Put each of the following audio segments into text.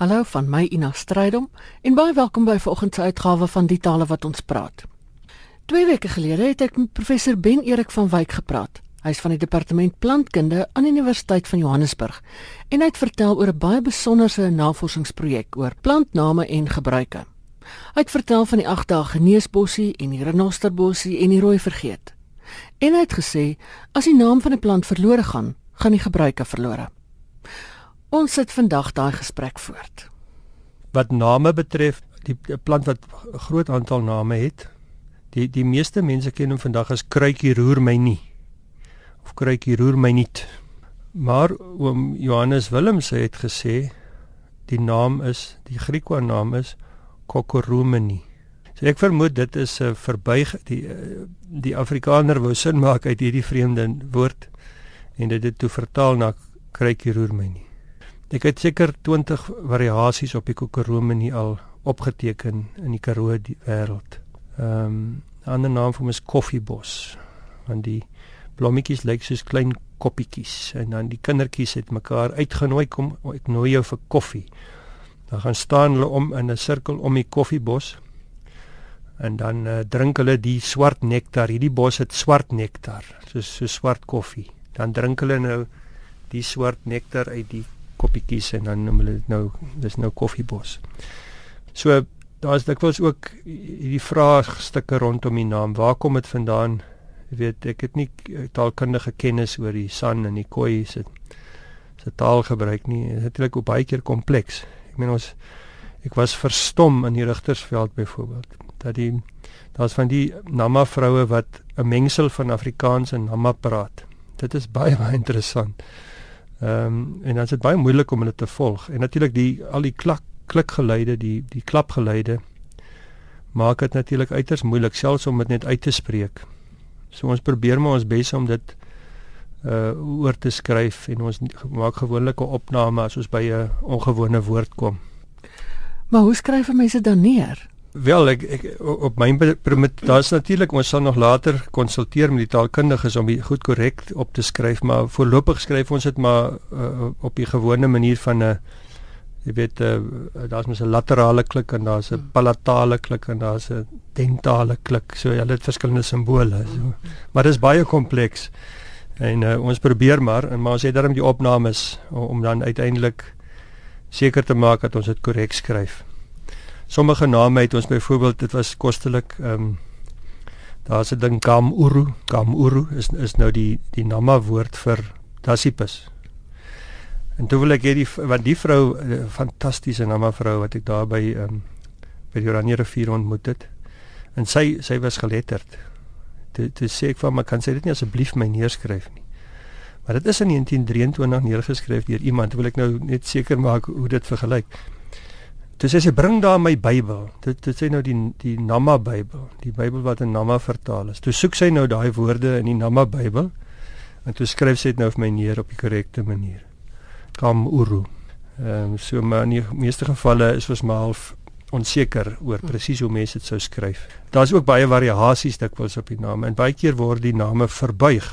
Hallo van my Ina Strydom en baie welkom by vanoggend se uitgawe van Die Tale wat ons praat. Twee weke gelede het ek met professor Ben Erik van Wyk gepraat. Hy is van die departement plantkunde aan die Universiteit van Johannesburg en hy het vertel oor 'n baie besonderse navorsingsprojek oor plantname en gebruike. Hy het vertel van die 8 dae geneesbossie en die renosterbossie en die rooi vergeet. En hy het gesê as die naam van 'n plant verlore gaan, gaan die gebruike verlore. Ons sit vandag daai gesprek voort. Wat name betref, die plant wat groot aantal name het, die die meeste mense ken hom vandag as kruikie roer my nie of kruikie roer my nie. Maar oom Johannes Willems het gesê die naam is die Griekse naam is Kokoromeni. So ek vermoed dit is 'n verbuig die die Afrikaner wou sin maak uit hierdie vreemde woord en dit het toe vertaal na kruikie roer my nie. Ek het seker 20 variasies op die kokoromenie al opgeteken in die Karoo wêreld. Ehm um, 'n ander naam vir hom is koffiebos want die blommetjies lyk soos klein koppietjies en dan die kindertjies het mekaar uitgenooi kom ek nooi jou vir koffie. Dan gaan staan hulle om in 'n sirkel om die koffiebos en dan uh, drink hulle die swart nektar. Hierdie bos het swart nektar, soos so swart koffie. Dan drink hulle nou die swart nektar uit die koppietjies en dan noem hulle dit nou dis nou koffiebos. So daar's dikwels ook hierdie vraagstukke rondom die naam. Waar kom dit vandaan? Jy weet, ek het nie taalkundige kennis oor die san en die koi se se taalgebruik nie. Dit is natuurlik ook baie keer kompleks. Ek meen ons ek was verstom in die Rigtersveld byvoorbeeld dat die daar's van die Nama vroue wat 'n mengsel van Afrikaans en Nama praat. Dit is baie baie interessant. Ehm um, en dan is dit baie moeilik om hulle te volg. En natuurlik die al die klak klikgeluide, die die klapgeluide maak dit natuurlik uiters moeilik selfs om dit net uit te spreek. So ons probeer maar ons bes om dit uh oor te skryf en ons maak gewoonlik 'n opname as ons by 'n ongewone woord kom. Maar hoe skryf mense dan neer? Wel ek, ek op my daar's natuurlik ons sal nog later konsulteer met die taalkundiges om dit goed korrek op te skryf maar voorlopig skryf ons dit maar uh, op die gewone manier van 'n jy weet uh, daar's mos 'n laterale klik en daar's 'n palatale klik en daar's 'n dentale klik so ja dit verskillende simbole so. Maar dit is baie kompleks en uh, ons probeer maar en maar ons het daarom die opnames om, om dan uiteindelik seker te maak dat ons dit korrek skryf sommige name het ons byvoorbeeld dit was kostelik ehm um, daar's 'n ding Kamuru Kamuru is is nou die die Nama woord vir Dassipus. En toe wil ek hê die want die vrou fantastiese Nama vrou wat ek daar by ehm um, by die Oranje rivier ontmoet het. En sy sy was geletterd. Dit dit sê ek van maar kan sy dit nie asseblief my neerskryf nie? Maar dit is in 1923 neergeskryf deur iemand. Wil ek nou net seker maak hoe dit vergelyk Dis sê sy bring daar my Bybel. Dit dit sê nou die die Nama Bybel, die Bybel wat in Nama vertaal is. Toe soek sy nou daai woorde in die Nama Bybel en toe skryf sy dit nou vir my neer op die korrekte manier. Kam Uru. Ehm um, so maar in die meeste gevalle is ons maar half onseker oor presies hoe mense dit sou skryf. Daar's ook baie variasies dikwels op die name en baie keer word die name verbuig.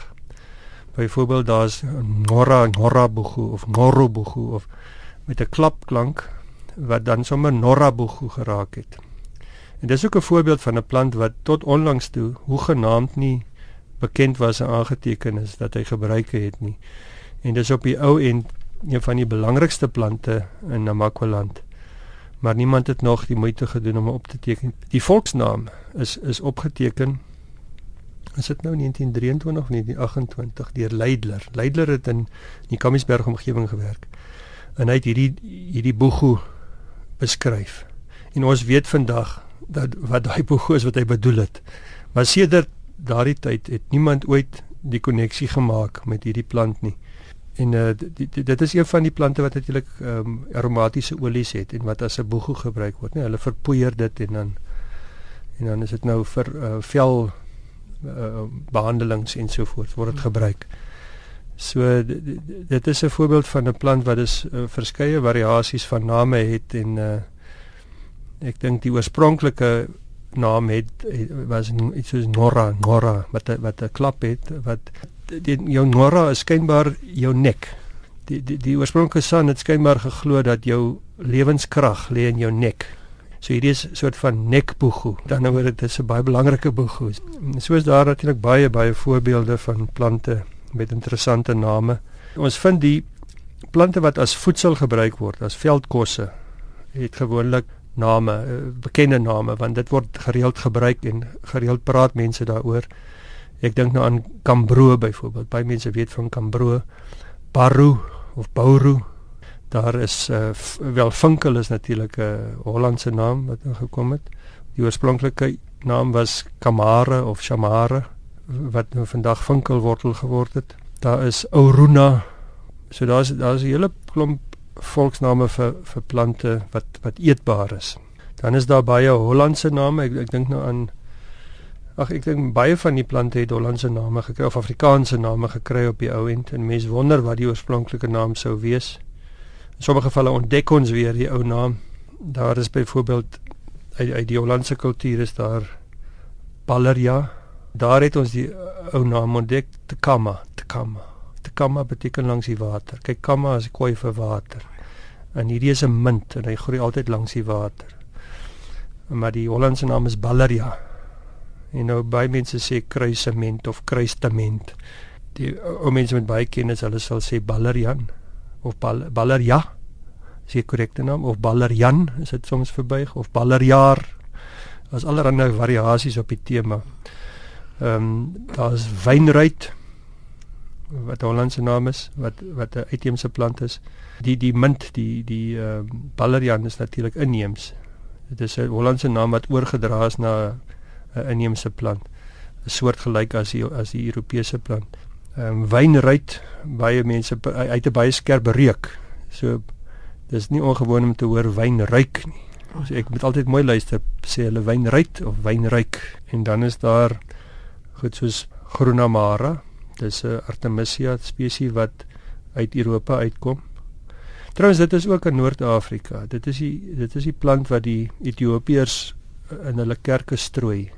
Byvoorbeeld daar's Ngora Ngorabugu of Ngorobugu of met 'n klapklank wat dan sommer Norabugu geraak het. En dis ook 'n voorbeeld van 'n plant wat tot onlangs toe hoegenaamd nie bekend was en aangeteken is dat hy gebruike het nie. En dis op die ou end een van die belangrikste plante in Namakwaland. Maar niemand het nog die moeite gedoen om op te teken. Die volksnaam is is opgeteken is dit nou 1923 of 1928 deur Leidler. Leidler het in die Kamiesberg omgewing gewerk. En hy het hierdie hierdie boegu beskryf. En ons weet vandag dat wat daai is wat hy bedoel het. Maar sedert daardie tyd het niemand ooit die koneksie gemaak met hierdie plant nie. En uh, dit, dit is een van die plante wat natuurlik um, aromatiese olies het en wat as 'n boegu gebruik word, nee, hulle verpoeier dit en dan en dan is dit nou vir uh, vel uh, behandelings en so voort word dit gebruik. So dit is 'n voorbeeld van 'n plant wat is uh, verskeie variasies van name het en uh, ek dink die oorspronklike naam het, het was iets soos Nora, Nora wat wat 'n klap het wat die, jou Nora is skynbaar jou nek. die die, die oorspronklike san het skynbaar geglo dat jou lewenskrag lê in jou nek. So hierdie is 'n soort van nekboegoe. Dan word dit 'n baie belangrike boegoe. So is daar natuurlik baie baie voorbeelde van plante met interessante name. Ons vind die plante wat as voedsel gebruik word, as veldkosse, het gewoonlik name, eh, bekende name want dit word gereeld gebruik en gereeld praat mense daaroor. Ek dink nou aan Cambro byvoorbeeld. Baie mense weet van Cambro, Barro of Bauru. Daar is uh, wel Vinkel is natuurlik 'n uh, Hollandse naam wat ingekom het. Die oorspronklike naam was Kamare of Shamare wat nou vandag Vinkelwortel geword het. Daar is Oruna. So daar's daar's 'n hele klomp volksname vir vir plante wat wat eetbaar is. Dan is daar baie Hollandse name. Ek ek dink nou aan Ag ek dink baie van die plante het Hollandse name gekry of Afrikaanse name gekry op die ou end en mense wonder wat die oorspronklike naam sou wees. In sommige gevalle ontdek ons weer die ou naam. Daar is byvoorbeeld uit, uit die Hollandse kultuur is daar Balleria. Daar het ons die ou naam ontdek, Tekama, Tekama. Tekama beteken langs die water. Kyk, Kama is koi vir water. En hierdie is 'n munt en hy groei altyd langs die water. Maar die Hollandse naam is Balleria. En nou baie mense sê kruisement of kruistement. Die ou mense met baie kennis, hulle sal sê Ballerian of Bal Balleria. Is dit korrekte naam of Ballerian is dit soms verbuig of Ballerjaar. Daar's allerlei variasies op die tema. Ehm um, daar's wynruit wat Hollandse naam is wat wat 'n uitheemse plant is. Die die mint die die ehm uh, Ballerian is natuurlik inheems. Dit is 'n Hollandse naam wat oorgedra is na 'n inheemse plant. 'n soort gelyk as die as die Europese plant. Ehm um, wynruit baie mense uit 'n baie skerp reuk. So dis nie ongewoon om te hoor wynruik nie. So ek moet altyd mooi luister sê hulle wynruit of wynruik en dan is daar goed soos Groenamara Dis 'n Artemisia spesies wat uit Europa uitkom. Trouwens dit is ook in Noord-Afrika. Dit is die dit is die plant wat die Ethiopiërs in hulle kerke strooi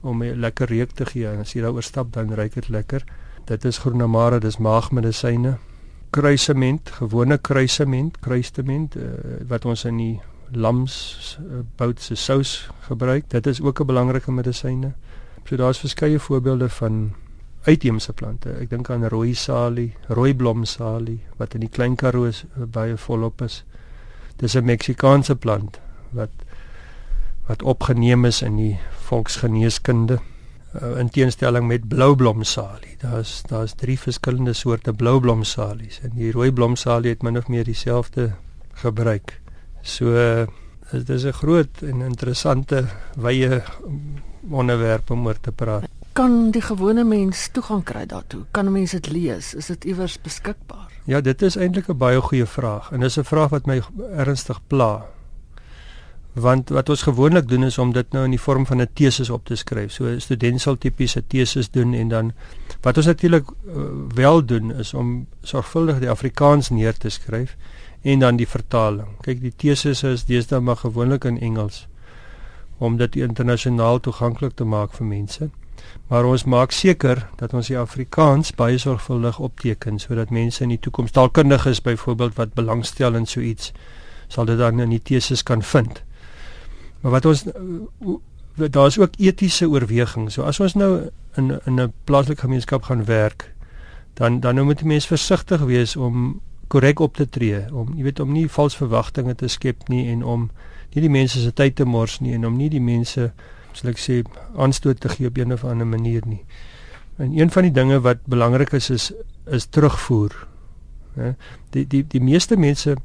om 'n lekker reuk te gee en as jy daaroor stap dan ruik dit lekker. Dit is groenamara, dis maagmedisyne. Kruisement, gewone kruisement, kruistement uh, wat ons in die lams uh, bout se sous gebruik. Dit is ook 'n belangrike medisyne. So daar's verskeie voorbeelde van uitheemse plante. Ek dink aan rooi salie, rooi blomsalie wat in die Klein Karoo eh, baie volop is. Dis 'n Meksikaanse plant wat wat opgeneem is in die volksgeneeskunde uh, in teenstelling met blou blomsalie. Daar's daar's drie verskillende soorte blou blomsalies en die rooi blomsalie het min of meer dieselfde gebruik. So uh, dit is 'n groot en interessante wye onderwerp om oor te praat kan die gewone mens toegang kry daartoe? Kan 'n mens dit lees? Is dit iewers beskikbaar? Ja, dit is eintlik 'n baie goeie vraag en dis 'n vraag wat my ernstig pla. Want wat ons gewoonlik doen is om dit nou in die vorm van 'n teses op te skryf. So 'n student sal tipies 'n teses doen en dan wat ons natuurlik uh, wel doen is om sorgvuldig die Afrikaans neer te skryf en dan die vertaling. Kyk, die teses is deesdae maar gewoonlik in Engels om dit internasionaal toeganklik te maak vir mense maar ons maak seker dat ons die Afrikaans baie sorgvuldig opteken sodat mense in die toekoms taalkundiges byvoorbeeld wat belangstel in so iets sal dit dan in die teses kan vind. Maar wat ons daar's ook etiese oorwegings. So as ons nou in in 'n plaaslike gemeenskap gaan werk, dan dan nou moet die mens versigtig wees om korrek op te tree, om jy weet om nie vals verwagtinge te skep nie en om nie die mense se tyd te mors nie en om nie die mense sal ek sê aanstoot te gee op 'n of ander manier nie. En een van die dinge wat belangrik is is is terugvoer. Hè? Die die die meeste mense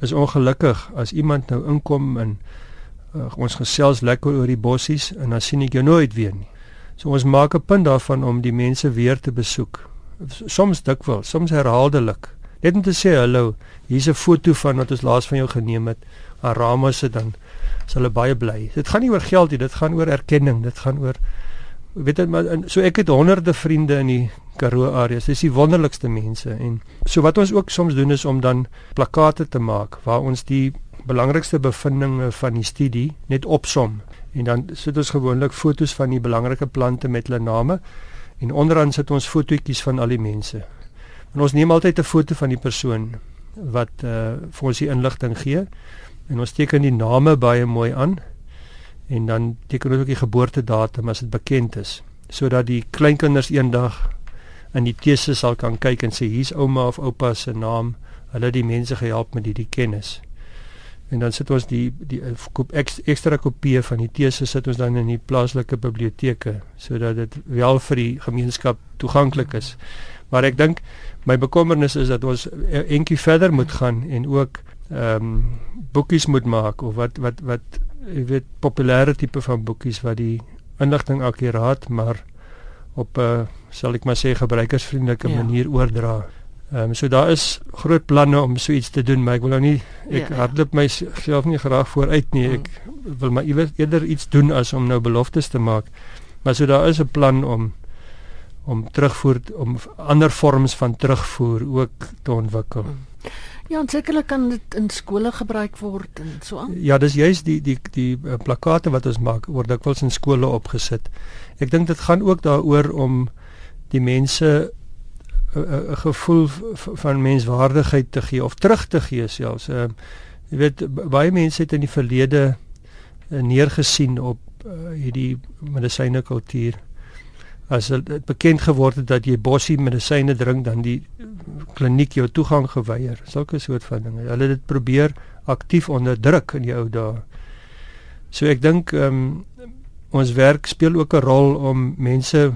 is ongelukkig as iemand nou inkom en uh, ons gesels lekker oor die bossies en dan sien ek jou nooit weer nie. So ons maak 'n punt daarvan om die mense weer te besoek. Soms dikwels, soms herhaaldelik. Net om te sê hallo, hier's 'n foto van wat ons laas van jou geneem het. Arama se dan is hulle baie bly. Dit gaan nie oor geld nie, dit gaan oor erkenning, dit gaan oor weet jy maar so ek het honderde vriende in die Karoo areas. Dis die wonderlikste mense en so wat ons ook soms doen is om dan plakkate te maak waar ons die belangrikste bevindinge van die studie net opsom en dan sit ons gewoonlik fotos van die belangrike plante met hulle name en onderaan sit ons fotootjies van al die mense. En ons neem altyd 'n foto van die persoon wat uh vir ons die inligting gee. En ons teken die name baie mooi aan. En dan teken ons ook die geboortedatum as dit bekend is sodat die kleinkinders eendag in die teses sal kan kyk en sê hier's ouma of oupa se naam. Hulle het die mense gehelp met hierdie kennis. En dan sit ons die die ekstra kopieë van die teses sit ons dan in die plaaslike biblioteke sodat dit wel vir die gemeenskap toeganklik is maar ek dink my bekommernis is dat ons eentjie verder moet gaan en ook ehm um, boekies moet maak of wat wat wat jy weet populêre tipe van boekies wat die inligting akkuraat maar op 'n uh, sal ek maar sê gebruikersvriendelike ja. manier oordra. Ehm um, so daar is groot planne om so iets te doen, maar ek wil nou nie ek ja, ja. hardloop myself nie graag vooruit nie. Ek mm. wil maar eerder iets doen as om nou beloftes te maak. Maar so daar is 'n plan om om terugvoer om ander vorms van terugvoer ook te ontwikkel. Mm. Ja, sekerlik kan dit in skole gebruik word en so aan. Ja, dis juist die die die uh, plakate wat ons maak word dikwels in skole opgesit. Ek dink dit gaan ook daaroor om die mense 'n uh, uh, gevoel van menswaardigheid te gee of terug te gee selfs. Uh, jy weet baie mense het in die verlede uh, neergesien op uh, hierdie medisyne kultuur as dit bekend geword het dat jy bossie medisyne drink dan die kliniek jou toegang geweier. Sulke soort van dinge. Hulle het dit probeer aktief onderdruk in die ou dae. So ek dink um, ons werk speel ook 'n rol om mense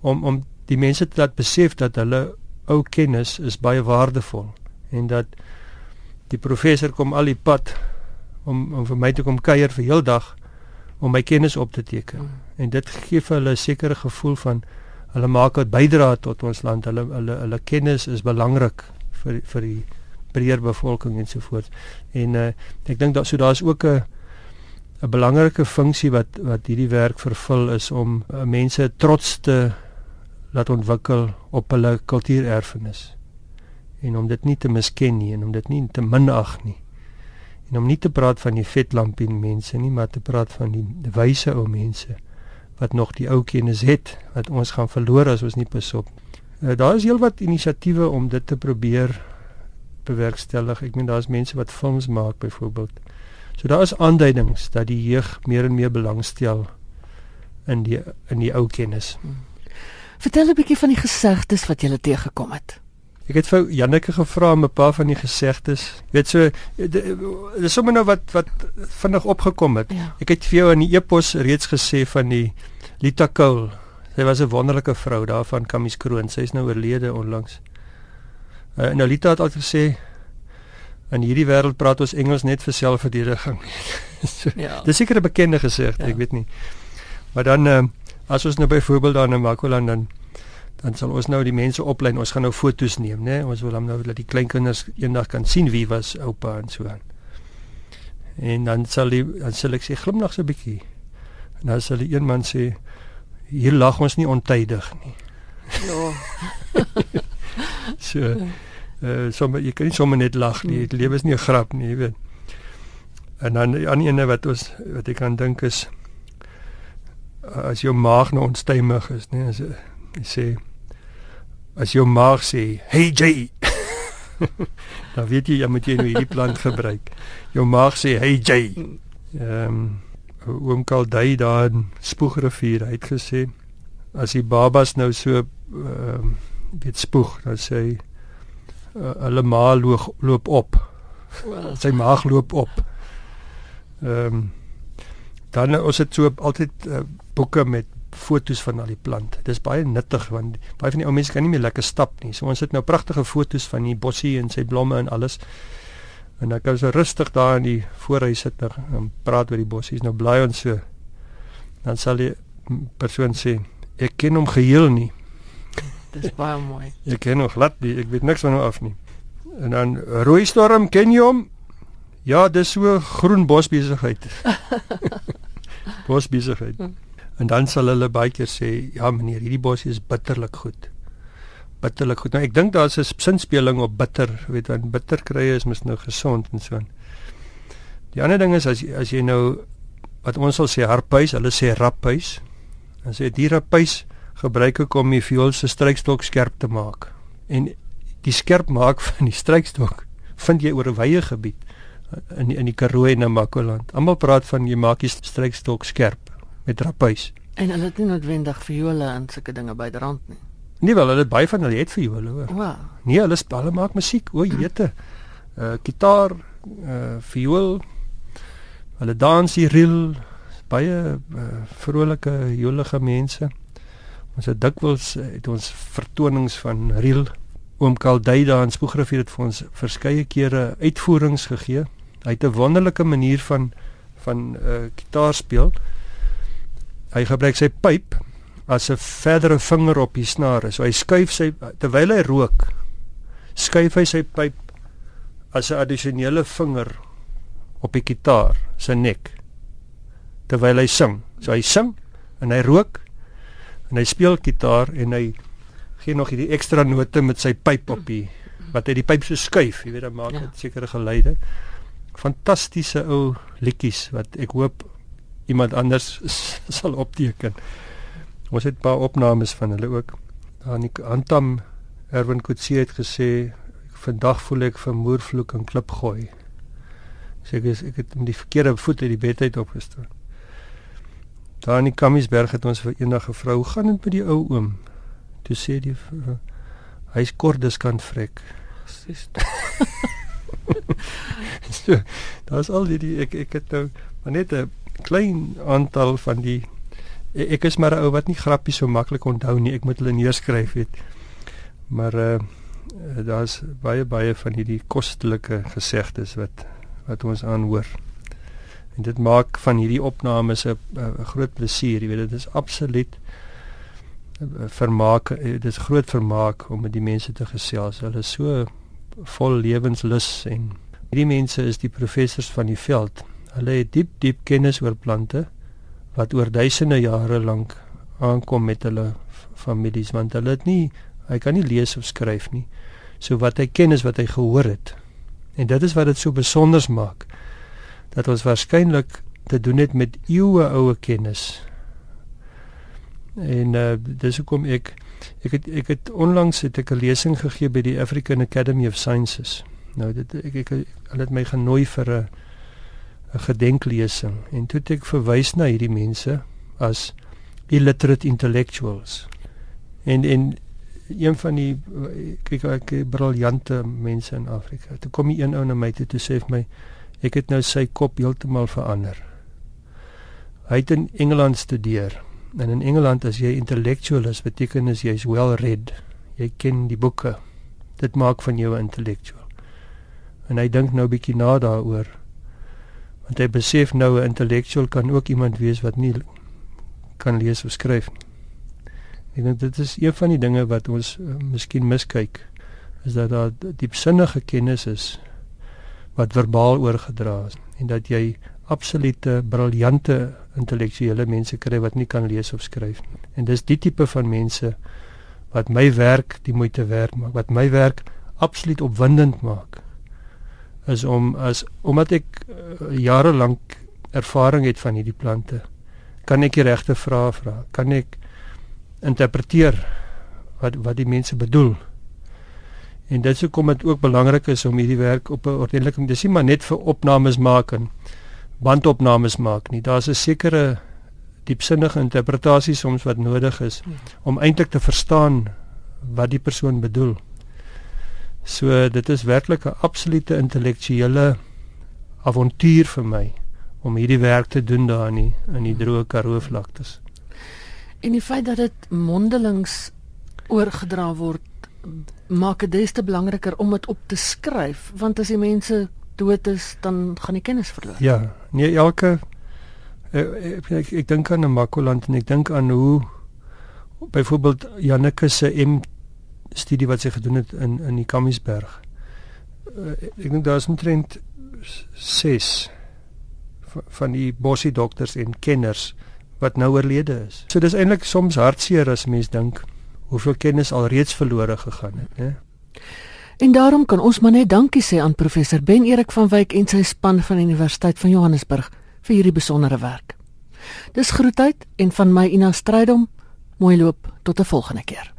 om om die mense te laat besef dat hulle ou kennis is baie waardevol en dat die professor kom al die pad om om vir my te kom kuier vir heeldag om my kennis op te teken. En dit gee vir hulle 'n sekere gevoel van hulle maak 'n bydrae tot ons land. Hulle hulle hulle kennis is belangrik vir vir die breër bevolking en so voort. En uh, ek dink dat so daar's ook 'n 'n belangrike funksie wat wat hierdie werk vervul is om uh, mense trots te laat ontwikkel op hulle kultuurerfenis en om dit nie te misken nie en om dit nie te minag nie en om nie te praat van die vetlampie mense nie, maar te praat van die wyse ou mense wat nog die ou kennis het wat ons gaan verloor as ons nie pas op. Uh, daar is heelwat inisiatiewe om dit te probeer bewerkstellig. Ek meen daar's mense wat films maak byvoorbeeld. So daar is aanduidings dat die jeug meer en meer belangstel in die in die ou kennis. Vertel 'n bietjie van die gesegdes wat jy gele teëgekom het. Ek het vir Janneke gevra om 'n paar van die gesegdes. Jy weet so dis sommer nou wat wat vinnig opgekom het. Ja. Ek het vir jou in die e-pos reeds gesê van die Lita Kool. Sy was 'n wonderlike vrou daar van Kamies Kroon. Sy is nou oorlede onlangs. Uh, nou Lita het altyd gesê in hierdie wêreld praat ons Engels net vir selfverdediging. so, ja. Dis seker 'n bekende gesegde, ja. ek weet nie. Maar dan uh, as ons nou byvoorbeeld daar in Makwaland dan dan sal ons nou die mense oplei ons gaan nou fotos neem nê ons wil hom nou dat die kleinkinders eendag kan sien wie was oupa en so aan. En dan sal die dan sal ek sê glimlag so 'n bietjie. En dan sal die een man sê hier lag ons nie ontydig nie. Ja. So uh, sommer jy kan nie sommer net lag nie die lewe is nie 'n grap nie jy weet. En dan die ander ene wat ons wat ek kan dink is as jou maag nou onstuimig is nê as jy sê as jou maag sê, "Hey Jay." dan weet jy jy moet jy nou hierdie plant gebruik. Jou maag sê, "Hey Jay." Ehm um, oom Kaldey daar in Spoegrivier het gesê as die babas nou so ehm um, weet spoeg, dan sê hy uh, hulle maag loop, loop op. Well. Sy maag loop op. Ehm um, dan ons het so altyd uh, boeke met fotos van al die plante. Dis baie nuttig want baie van die ou mense kan nie meer lekker stap nie. So ons het nou pragtige fotos van die bossie en sy blomme en alles. En dan kan ons so rustig daar in die voorhuis sit en praat oor die bossies. Nou bly ons so. Dan sal die persoon sê, "Ek ken hom geheel nie." Dis baie mooi. Ek ken hom glad nie. Ek weet niks van hom af nie. En dan rooi storm ken jy hom? Ja, dis so groen bosbesigheid. bosbesigheid. Hm. En dan sal hulle baie keer sê, "Ja meneer, hierdie bosie is bitterlik goed." Bitterlik goed. Nou ek dink daar's 'n sinspeling op bitter, weet want bitter krye is mos nou gesond en so. Die ander ding is as as jy nou wat ons sal sê harpuis, hulle sê rappuis. Dan sê die rappuis gebruik ek om die viool se strykstok skerp te maak. En die skerp maak van die strykstok vind jy oor 'n wye gebied in in die Karoo en Namakoland. Almal praat van jy maak die strykstok skerp met rapuis. En hulle het nie noodwendig viole en sulke dinge by die rand nie. Nie wel, hulle het baie van hulle het viole hoor. Wow. Nee, hulle speel, hulle maak musiek. O, jete. Uh gitaar, uh viool. Hulle dans hier reel baie uh, vrolike, jolige mense. Ons het dikwels het ons vertonings van reel Oom Kaldey daar in Spoegrivier het vir ons verskeie kere uitvoerings gegee. Hy het 'n wonderlike manier van van uh gitaar speel. Hy gebruik sy pyp as 'n verdere vinger op die snare. So hy skuif sy terwyl hy rook, skuif hy sy pyp as 'n addisionele vinger op die gitaar se nek terwyl hy sing. So hy sing en hy rook en hy speel gitaar en hy gee nog hierdie ekstra note met sy pyp op die wat hy die pyp so skuif, jy weet dan maak dit ja. sekere geluide. Fantastiese ou liedjies wat ek hoop iemand anders sal opteken. Ons het 'n paar opnames van hulle ook. Dan die Antam Erwin Kutsie het gesê vandag voel ek vermoervloek en klip gooi. Sê ek is, ek het met die verkeerde voet uit die bed uit opgestaan. Daar in die Kammiesberg het ons vir eendag gevra, "Hoe gaan dit met die ou oom?" Toe sê die hy's kordes kan vrek. So, daar's al die, die ek ek het nou maar net 'n klein aantal van die ek is maar 'n ou wat nie grappies so maklik onthou nie. Ek moet hulle neerskryf weet. Maar uh daar's baie baie van hierdie kostelike gesegdes wat wat ons aanhoor. En dit maak van hierdie opnames 'n groot plesier. Jy weet dit is absoluut vermaak dit is groot vermaak om met die mense te gesels. Hulle is so vol lewenslus en hierdie mense is die professors van die veld. Hulle het diep diep kennis oor plante wat oor duisende jare lank aankom met hulle families want hulle het nie hy kan nie lees of skryf nie. So wat hy ken is wat hy gehoor het. En dit is wat dit so besonder maak dat ons waarskynlik te doen het met eeue oue kennis. En uh dis hoekom ek ek het ek het onlangs het ek 'n lesing gegee by die African Academy of Sciences. Nou dit ek ek hulle het my genooi vir 'n 'n gedenklesing en toe het ek verwys na hierdie mense as illiterate intellectuals. En en een van die kyk ek briljante mense in Afrika. Toe kom die een ou na my toe toe sê vir my ek het nou sy kop heeltemal verander. Hy het in Engeland studeer. En in Engeland as jy intellectual is, beteken dit jy's well read. Jy ken die boeke. Dit maak van jou 'n intellectual. En hy dink nou 'n bietjie na daaroor want hy besef nou 'n intellectual kan ook iemand wees wat nie kan lees of skryf nie. Ek dink dit is een van die dinge wat ons uh, miskien miskyk is dat daar diepsinnige kennis is wat verbaal oorgedra is en dat jy absolute briljante intellektuele mense kry wat nie kan lees of skryf nie. En dis die tipe van mense wat my werk die moeite werd maak, wat my werk absoluut opwindend maak is om as omdat ek uh, jare lank ervaring het van hierdie plante kan ek die regte vrae vra kan ek interpreteer wat wat die mense bedoel. En dit sou kom dit ook belangrik is om hierdie werk op 'n ordentlike dis nie maar net vir opnames maak en bandopnames maak nie. Daar's 'n sekere diepsinnige interpretasie soms wat nodig is ja. om eintlik te verstaan wat die persoon bedoel So dit is werklik 'n absolute intellektuele avontuur vir my om hierdie werk te doen daar in die, in die droë Karoo vlaktes. En die feit dat dit mondelings oorgedra word maak dit des te belangriker om dit op te skryf want as die mense dood is dan gaan die kennis verloor. Ja, nee elke ek ek, ek, ek dink aan Makoland en ek dink aan hoe byvoorbeeld Janneke se M studie wat sy gedoen het in in die Kammiesberg. Uh, ek dink daar is omtrent 6 van die bossie dokters en kenners wat nou oorlede is. So dis eintlik soms hartseer as mens dink hoeveel kennis alreeds verlore gegaan het, né? En daarom kan ons maar net dankie sê aan professor Ben Erik van Wyk en sy span van die Universiteit van Johannesburg vir hierdie besondere werk. Dis groetheid en van my Ina Strydom. Mooi loop tot 'n volgende keer.